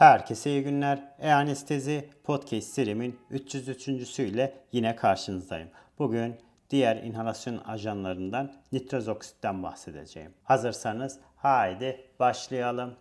Herkese iyi günler. E-Anestezi Podcast serimin 303.sü yine karşınızdayım. Bugün diğer inhalasyon ajanlarından nitroz oksitten bahsedeceğim. Hazırsanız haydi başlayalım.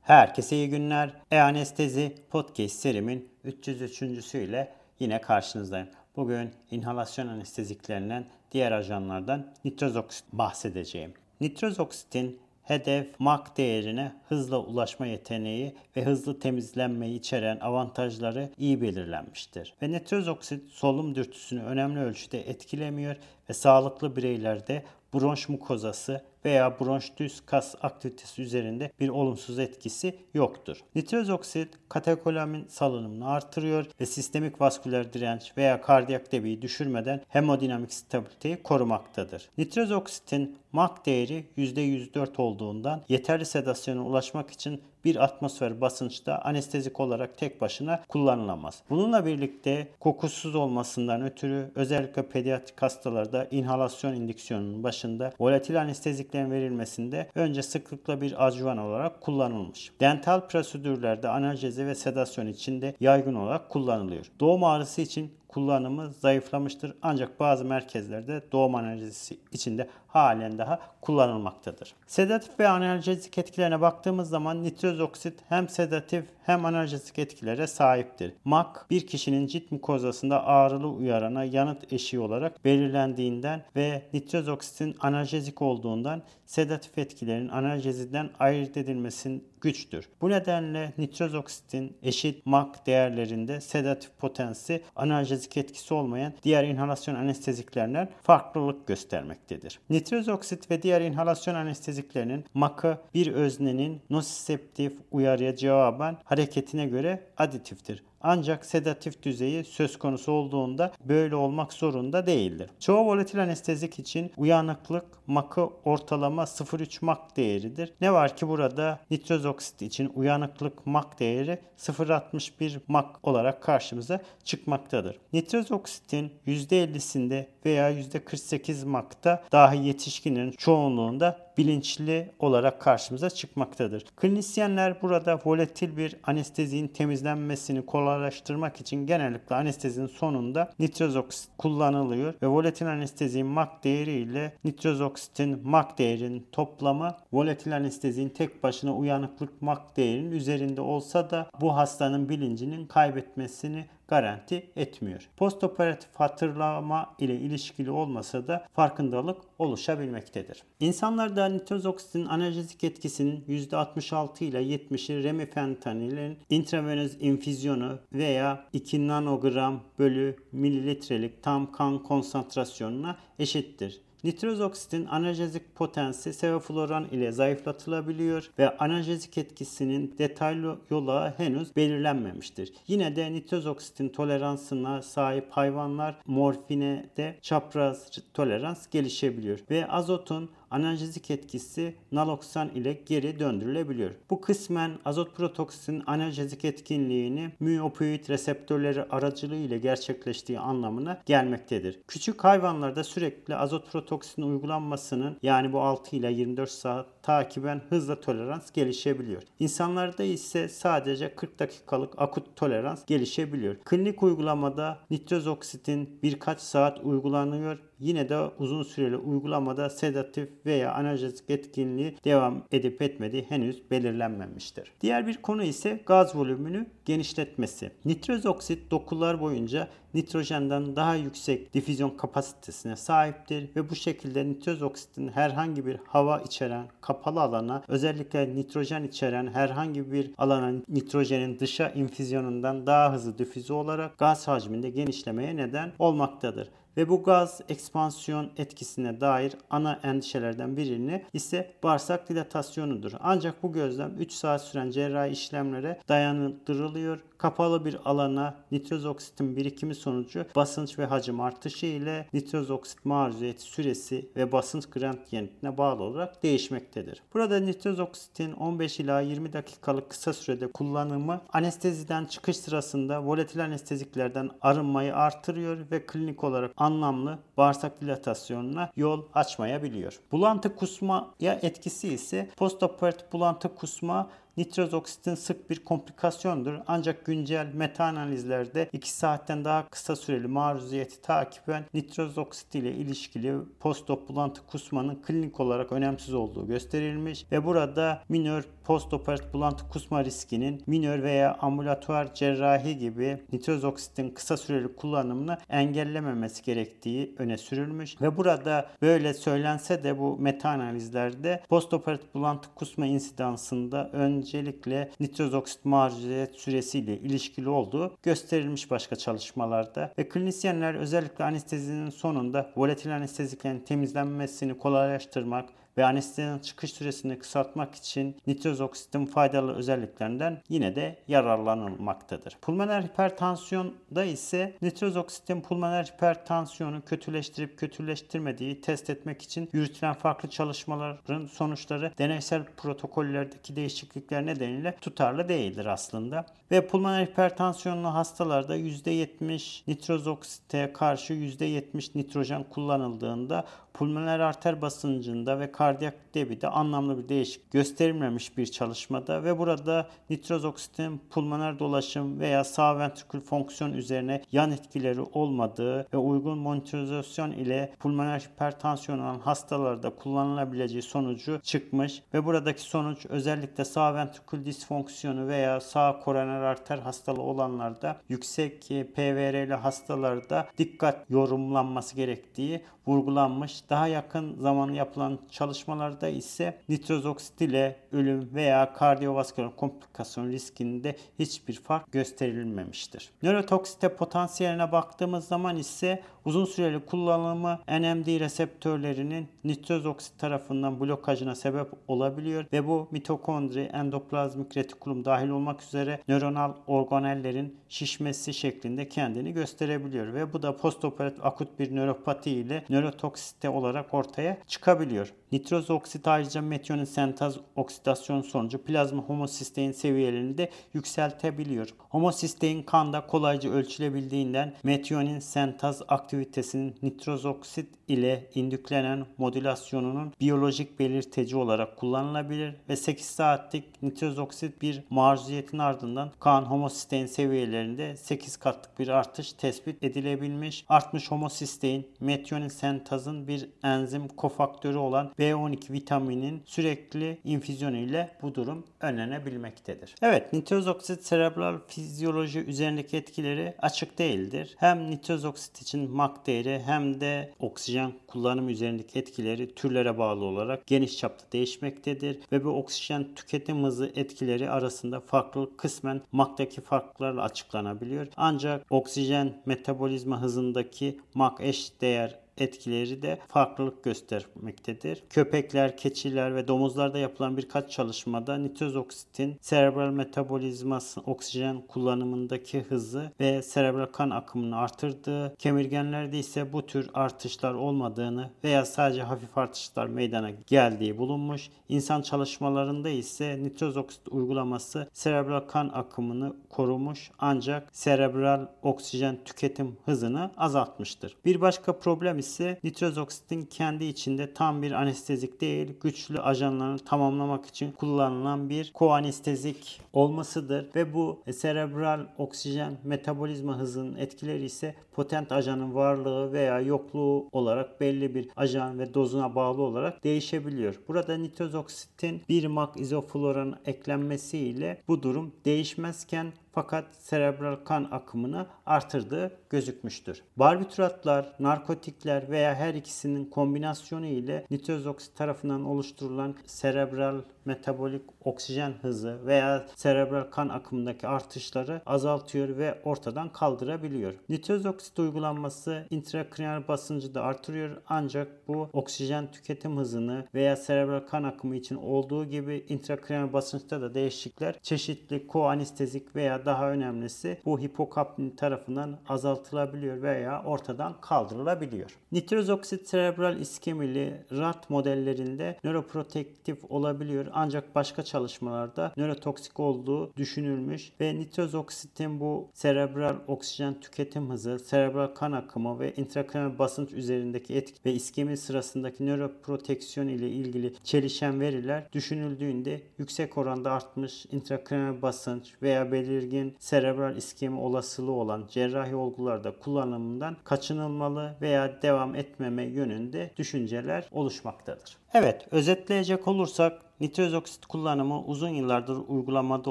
Herkese iyi günler. E-Anestezi Podcast serimin 303.sü yine karşınızdayım. Bugün inhalasyon anesteziklerinden diğer ajanlardan nitroz oksit bahsedeceğim. Nitroz oksitin hedef MAC değerine hızla ulaşma yeteneği ve hızlı temizlenmeyi içeren avantajları iyi belirlenmiştir. Ve nitroz oksit solunum dürtüsünü önemli ölçüde etkilemiyor ve sağlıklı bireylerde bronş mukozası veya bronştüs kas aktivitesi üzerinde bir olumsuz etkisi yoktur. Nitroz oksit katekolamin salınımını artırıyor ve sistemik vasküler direnç veya kardiyak debiyi düşürmeden hemodinamik stabiliteyi korumaktadır. Nitroz oksitin MAC değeri %104 olduğundan yeterli sedasyona ulaşmak için bir atmosfer basınçta anestezik olarak tek başına kullanılamaz. Bununla birlikte kokusuz olmasından ötürü özellikle pediatrik hastalarda inhalasyon indüksiyonunun başında volatil anesteziklerin verilmesinde önce sıklıkla bir adjuvan olarak kullanılmış. Dental prosedürlerde analjezi ve sedasyon için de yaygın olarak kullanılıyor. Doğum ağrısı için kullanımı zayıflamıştır ancak bazı merkezlerde doğum analjisi içinde halen daha kullanılmaktadır. Sedatif ve analjezik etkilerine baktığımız zaman nitroz oksit hem sedatif hem analjezik etkilere sahiptir. MAC bir kişinin cilt mukozasında ağrılı uyarana yanıt eşiği olarak belirlendiğinden ve nitroz oksitin analjezik olduğundan sedatif etkilerin analjeziden ayırt edilmesinin güçtür. Bu nedenle nitroz oksitin eşit MAC değerlerinde sedatif potensi analjezik etkisi olmayan diğer inhalasyon anesteziklerinden farklılık göstermektedir. Nitroz oksit ve diğer inhalasyon anesteziklerinin MAC'ı bir öznenin nosiseptif uyarıya cevaben hareketine göre aditiftir. Ancak sedatif düzeyi söz konusu olduğunda böyle olmak zorunda değildir. Çoğu volatil anestezik için uyanıklık makı ortalama 0,3 mak değeridir. Ne var ki burada nitroz oksit için uyanıklık mak değeri 0,61 mak olarak karşımıza çıkmaktadır. Nitroz oksitin %50'sinde veya %48 makta dahi yetişkinlerin çoğunluğunda bilinçli olarak karşımıza çıkmaktadır. Klinisyenler burada volatil bir anesteziğin temizlenmesini kolaylaştırmak için genellikle anestezinin sonunda nitroz oksit kullanılıyor ve volatil anesteziğin MAC değeri ile nitroz oksitin MAC değerinin toplamı volatil anesteziğin tek başına uyanıklık MAC değerinin üzerinde olsa da bu hastanın bilincinin kaybetmesini garanti etmiyor. Postoperatif hatırlama ile ilişkili olmasa da farkındalık oluşabilmektedir. İnsanlarda nitroz oksitin analjezik etkisinin %66 ile 70'i remifentanilin intravenöz infüzyonu veya 2 nanogram bölü mililitrelik tam kan konsantrasyonuna eşittir. Nitroz oksitin analjezik potensi sevofloran ile zayıflatılabiliyor ve analjezik etkisinin detaylı yola henüz belirlenmemiştir. Yine de nitroz oksitin toleransına sahip hayvanlar morfine de çapraz tolerans gelişebiliyor ve azotun analjezik etkisi naloksan ile geri döndürülebiliyor. Bu kısmen azot protoksin analjezik etkinliğini müopioid reseptörleri aracılığı ile gerçekleştiği anlamına gelmektedir. Küçük hayvanlarda sürekli azot protoksin uygulanmasının yani bu 6 ile 24 saat takiben hızla tolerans gelişebiliyor. İnsanlarda ise sadece 40 dakikalık akut tolerans gelişebiliyor. Klinik uygulamada nitroz oksitin birkaç saat uygulanıyor yine de uzun süreli uygulamada sedatif veya analjezik etkinliği devam edip etmediği henüz belirlenmemiştir. Diğer bir konu ise gaz volümünü genişletmesi. Nitroz oksit dokular boyunca nitrojenden daha yüksek difüzyon kapasitesine sahiptir ve bu şekilde nitroz oksitin herhangi bir hava içeren kapalı alana özellikle nitrojen içeren herhangi bir alana nitrojenin dışa infüzyonundan daha hızlı difüze olarak gaz hacminde genişlemeye neden olmaktadır ve bu gaz ekspansiyon etkisine dair ana endişelerden birini ise bağırsak dilatasyonudur. Ancak bu gözlem 3 saat süren cerrahi işlemlere dayandırılıyor kapalı bir alana nitroz oksitin birikimi sonucu basınç ve hacim artışı ile nitroz oksit maruziyeti süresi ve basınç gradientine bağlı olarak değişmektedir. Burada nitroz oksitin 15 ila 20 dakikalık kısa sürede kullanımı anesteziden çıkış sırasında volatil anesteziklerden arınmayı artırıyor ve klinik olarak anlamlı bağırsak dilatasyonuna yol açmayabiliyor. Bulantı kusmaya etkisi ise postoperatif bulantı kusma nitroz oksitin sık bir komplikasyondur. Ancak güncel meta analizlerde 2 saatten daha kısa süreli maruziyeti takiben nitroz oksit ile ilişkili postop bulantı kusmanın klinik olarak önemsiz olduğu gösterilmiş ve burada minör postoperatif bulantı kusma riskinin minör veya ambulatuar cerrahi gibi nitroz oksitin kısa süreli kullanımını engellememesi gerektiği öne sürülmüş ve burada böyle söylense de bu meta analizlerde postoperatif bulantı kusma insidansında öncelikle nitroz oksit maruziyet süresiyle ilişkili olduğu gösterilmiş başka çalışmalarda ve klinisyenler özellikle anestezinin sonunda volatil anesteziklerin temizlenmesini kolaylaştırmak ve anestezinin çıkış süresini kısaltmak için nitroz oksitin faydalı özelliklerinden yine de yararlanılmaktadır. Pulmoner hipertansiyonda ise nitroz oksitin pulmoner hipertansiyonu kötüleştirip kötüleştirmediği test etmek için yürütülen farklı çalışmaların sonuçları deneysel protokollerdeki değişiklikler nedeniyle tutarlı değildir aslında. Ve pulmoner hipertansiyonlu hastalarda %70 nitroz oksite karşı %70 nitrojen kullanıldığında pulmoner arter basıncında ve kardiyak debide anlamlı bir değişik gösterilmemiş bir çalışmada ve burada nitroz oksitin pulmoner dolaşım veya sağ ventrikül fonksiyon üzerine yan etkileri olmadığı ve uygun monitorizasyon ile pulmoner hipertansiyon olan hastalarda kullanılabileceği sonucu çıkmış ve buradaki sonuç özellikle sağ ventrikül disfonksiyonu veya sağ koroner arter hastalığı olanlarda yüksek PVR'li hastalarda dikkat yorumlanması gerektiği vurgulanmış. Daha yakın zaman yapılan çalışmalarda ise nitroz oksit ile ölüm veya kardiyovasküler komplikasyon riskinde hiçbir fark gösterilmemiştir. Nörotoksite potansiyeline baktığımız zaman ise uzun süreli kullanımı NMD reseptörlerinin nitroz oksit tarafından blokajına sebep olabiliyor ve bu mitokondri, endoplazmik retikulum dahil olmak üzere nöronal organellerin şişmesi şeklinde kendini gösterebiliyor ve bu da postoperatif akut bir nöropati ile nörotoksite olarak ortaya çıkabiliyor. Nitroz oksit ayrıca metionin sentaz oksidasyon sonucu plazma homosistein seviyelerini de yükseltebiliyor. Homosistein kanda kolayca ölçülebildiğinden metionin sentaz aktivitesinin nitroz oksit ile indüklenen modülasyonunun biyolojik belirteci olarak kullanılabilir ve 8 saatlik nitroz oksit bir maruziyetin ardından kan homosistein seviyelerinde 8 katlık bir artış tespit edilebilmiş. Artmış homosistein metionin sentazın bir enzim kofaktörü olan B12 vitaminin sürekli infüzyonu ile bu durum önlenebilmektedir. Evet nitroz oksit serebral fizyoloji üzerindeki etkileri açık değildir. Hem nitroz oksit için MAC değeri hem de oksijen kullanım üzerindeki etkileri türlere bağlı olarak geniş çapta değişmektedir ve bu oksijen tüketim hızı etkileri arasında farklı kısmen MAC'daki farklarla açıklanabiliyor. Ancak oksijen metabolizma hızındaki MAC eş değer etkileri de farklılık göstermektedir. Köpekler, keçiler ve domuzlarda yapılan birkaç çalışmada nitroz oksitin serebral metabolizması oksijen kullanımındaki hızı ve serebral kan akımını artırdığı, kemirgenlerde ise bu tür artışlar olmadığını veya sadece hafif artışlar meydana geldiği bulunmuş. İnsan çalışmalarında ise nitroz oksit uygulaması serebral kan akımını korumuş ancak serebral oksijen tüketim hızını azaltmıştır. Bir başka problem ise nitroz oksitin kendi içinde tam bir anestezik değil, güçlü ajanlarını tamamlamak için kullanılan bir koanestezik olmasıdır ve bu serebral oksijen metabolizma hızının etkileri ise potent ajanın varlığı veya yokluğu olarak belli bir ajan ve dozuna bağlı olarak değişebiliyor. Burada nitroz oksitin 1 mak izofluoran eklenmesiyle bu durum değişmezken fakat serebral kan akımını artırdığı gözükmüştür. Barbituratlar, narkotikler veya her ikisinin kombinasyonu ile nitroz oksit tarafından oluşturulan serebral metabolik oksijen hızı veya serebral kan akımındaki artışları azaltıyor ve ortadan kaldırabiliyor. Nitroz oksit uygulanması intrakraniyal basıncı da artırıyor ancak bu oksijen tüketim hızını veya serebral kan akımı için olduğu gibi intrakraniyal basınçta da değişiklikler çeşitli koanestezik veya daha önemlisi bu hipokampin tarafından azaltılabiliyor veya ortadan kaldırılabiliyor. Nitroz oksit serebral iskemili rat modellerinde nöroprotektif olabiliyor. Ancak başka çalışmalarda nörotoksik olduğu düşünülmüş ve nitroz oksitin bu serebral oksijen tüketim hızı, serebral kan akımı ve intrakranal basınç üzerindeki etki ve iskemi sırasındaki nöroproteksiyon ile ilgili çelişen veriler düşünüldüğünde yüksek oranda artmış intrakranal basınç veya belirgin serebral iskemi olasılığı olan cerrahi olgularda kullanımından kaçınılmalı veya devam etmeme yönünde düşünceler oluşmaktadır. Evet, özetleyecek olursak nitroz oksit kullanımı uzun yıllardır uygulamada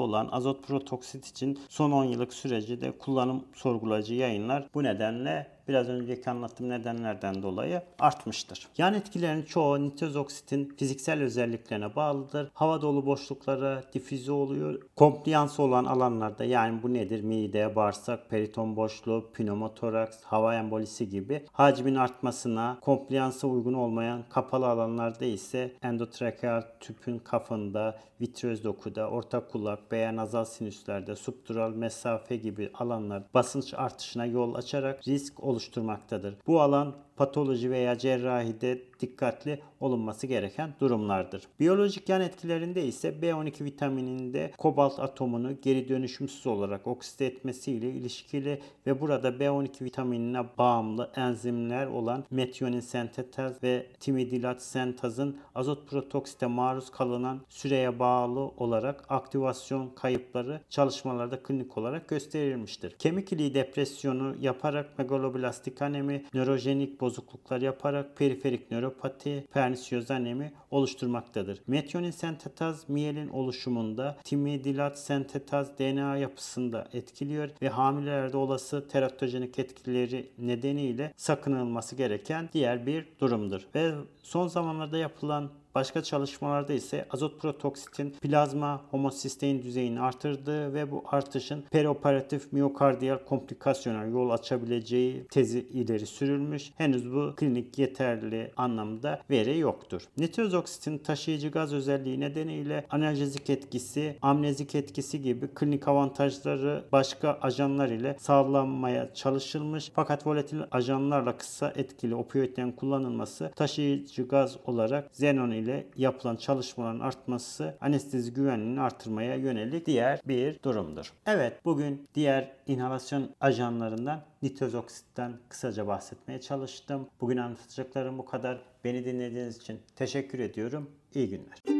olan azot protoksit için son 10 yıllık süreci de kullanım sorgulayıcı yayınlar bu nedenle biraz önceki anlattığım nedenlerden dolayı artmıştır. Yan etkilerin çoğu nitroz oksitin fiziksel özelliklerine bağlıdır. Hava dolu boşluklara difüze oluyor. Kompliyansı olan alanlarda yani bu nedir? Mide, bağırsak, periton boşluğu, pneumotoraks, hava embolisi gibi hacmin artmasına, kompliyansa uygun olmayan kapalı alanlarda ise endotrakeal tüpün kafında, vitreöz dokuda, orta kulak veya nazal sinüslerde, subdural mesafe gibi alanlar basınç artışına yol açarak risk oluşturmaktadır. Bu alan patoloji veya cerrahide dikkatli olunması gereken durumlardır. Biyolojik yan etkilerinde ise B12 vitamininde kobalt atomunu geri dönüşümsüz olarak okside etmesiyle ilişkili ve burada B12 vitaminine bağımlı enzimler olan metionin sentetaz ve timidilat sentazın azot protoksite maruz kalınan süreye bağlı olarak aktivasyon kayıpları çalışmalarda klinik olarak gösterilmiştir. Kemik iliği depresyonu yaparak megaloblastik anemi, nörojenik bozukluklar yaparak periferik nöropati, pernisiyoz anemi oluşturmaktadır. Metionin sentetaz miyelin oluşumunda, timidilat sentetaz DNA yapısında etkiliyor ve hamilelerde olası teratojenik etkileri nedeniyle sakınılması gereken diğer bir durumdur. Ve son zamanlarda yapılan Başka çalışmalarda ise azot protoksitin plazma homosistein düzeyini artırdığı ve bu artışın perioperatif miyokardiyal komplikasyona yol açabileceği tezi ileri sürülmüş. Henüz bu klinik yeterli anlamda veri yoktur. Nitroz oksitin taşıyıcı gaz özelliği nedeniyle analjezik etkisi, amnezik etkisi gibi klinik avantajları başka ajanlar ile sağlanmaya çalışılmış. Fakat volatil ajanlarla kısa etkili opioidlerin kullanılması taşıyıcı gaz olarak xenon ile ile yapılan çalışmaların artması anestezi güvenliğini artırmaya yönelik diğer bir durumdur. Evet bugün diğer inhalasyon ajanlarından nitroz oksitten kısaca bahsetmeye çalıştım. Bugün anlatacaklarım bu kadar. Beni dinlediğiniz için teşekkür ediyorum. İyi günler.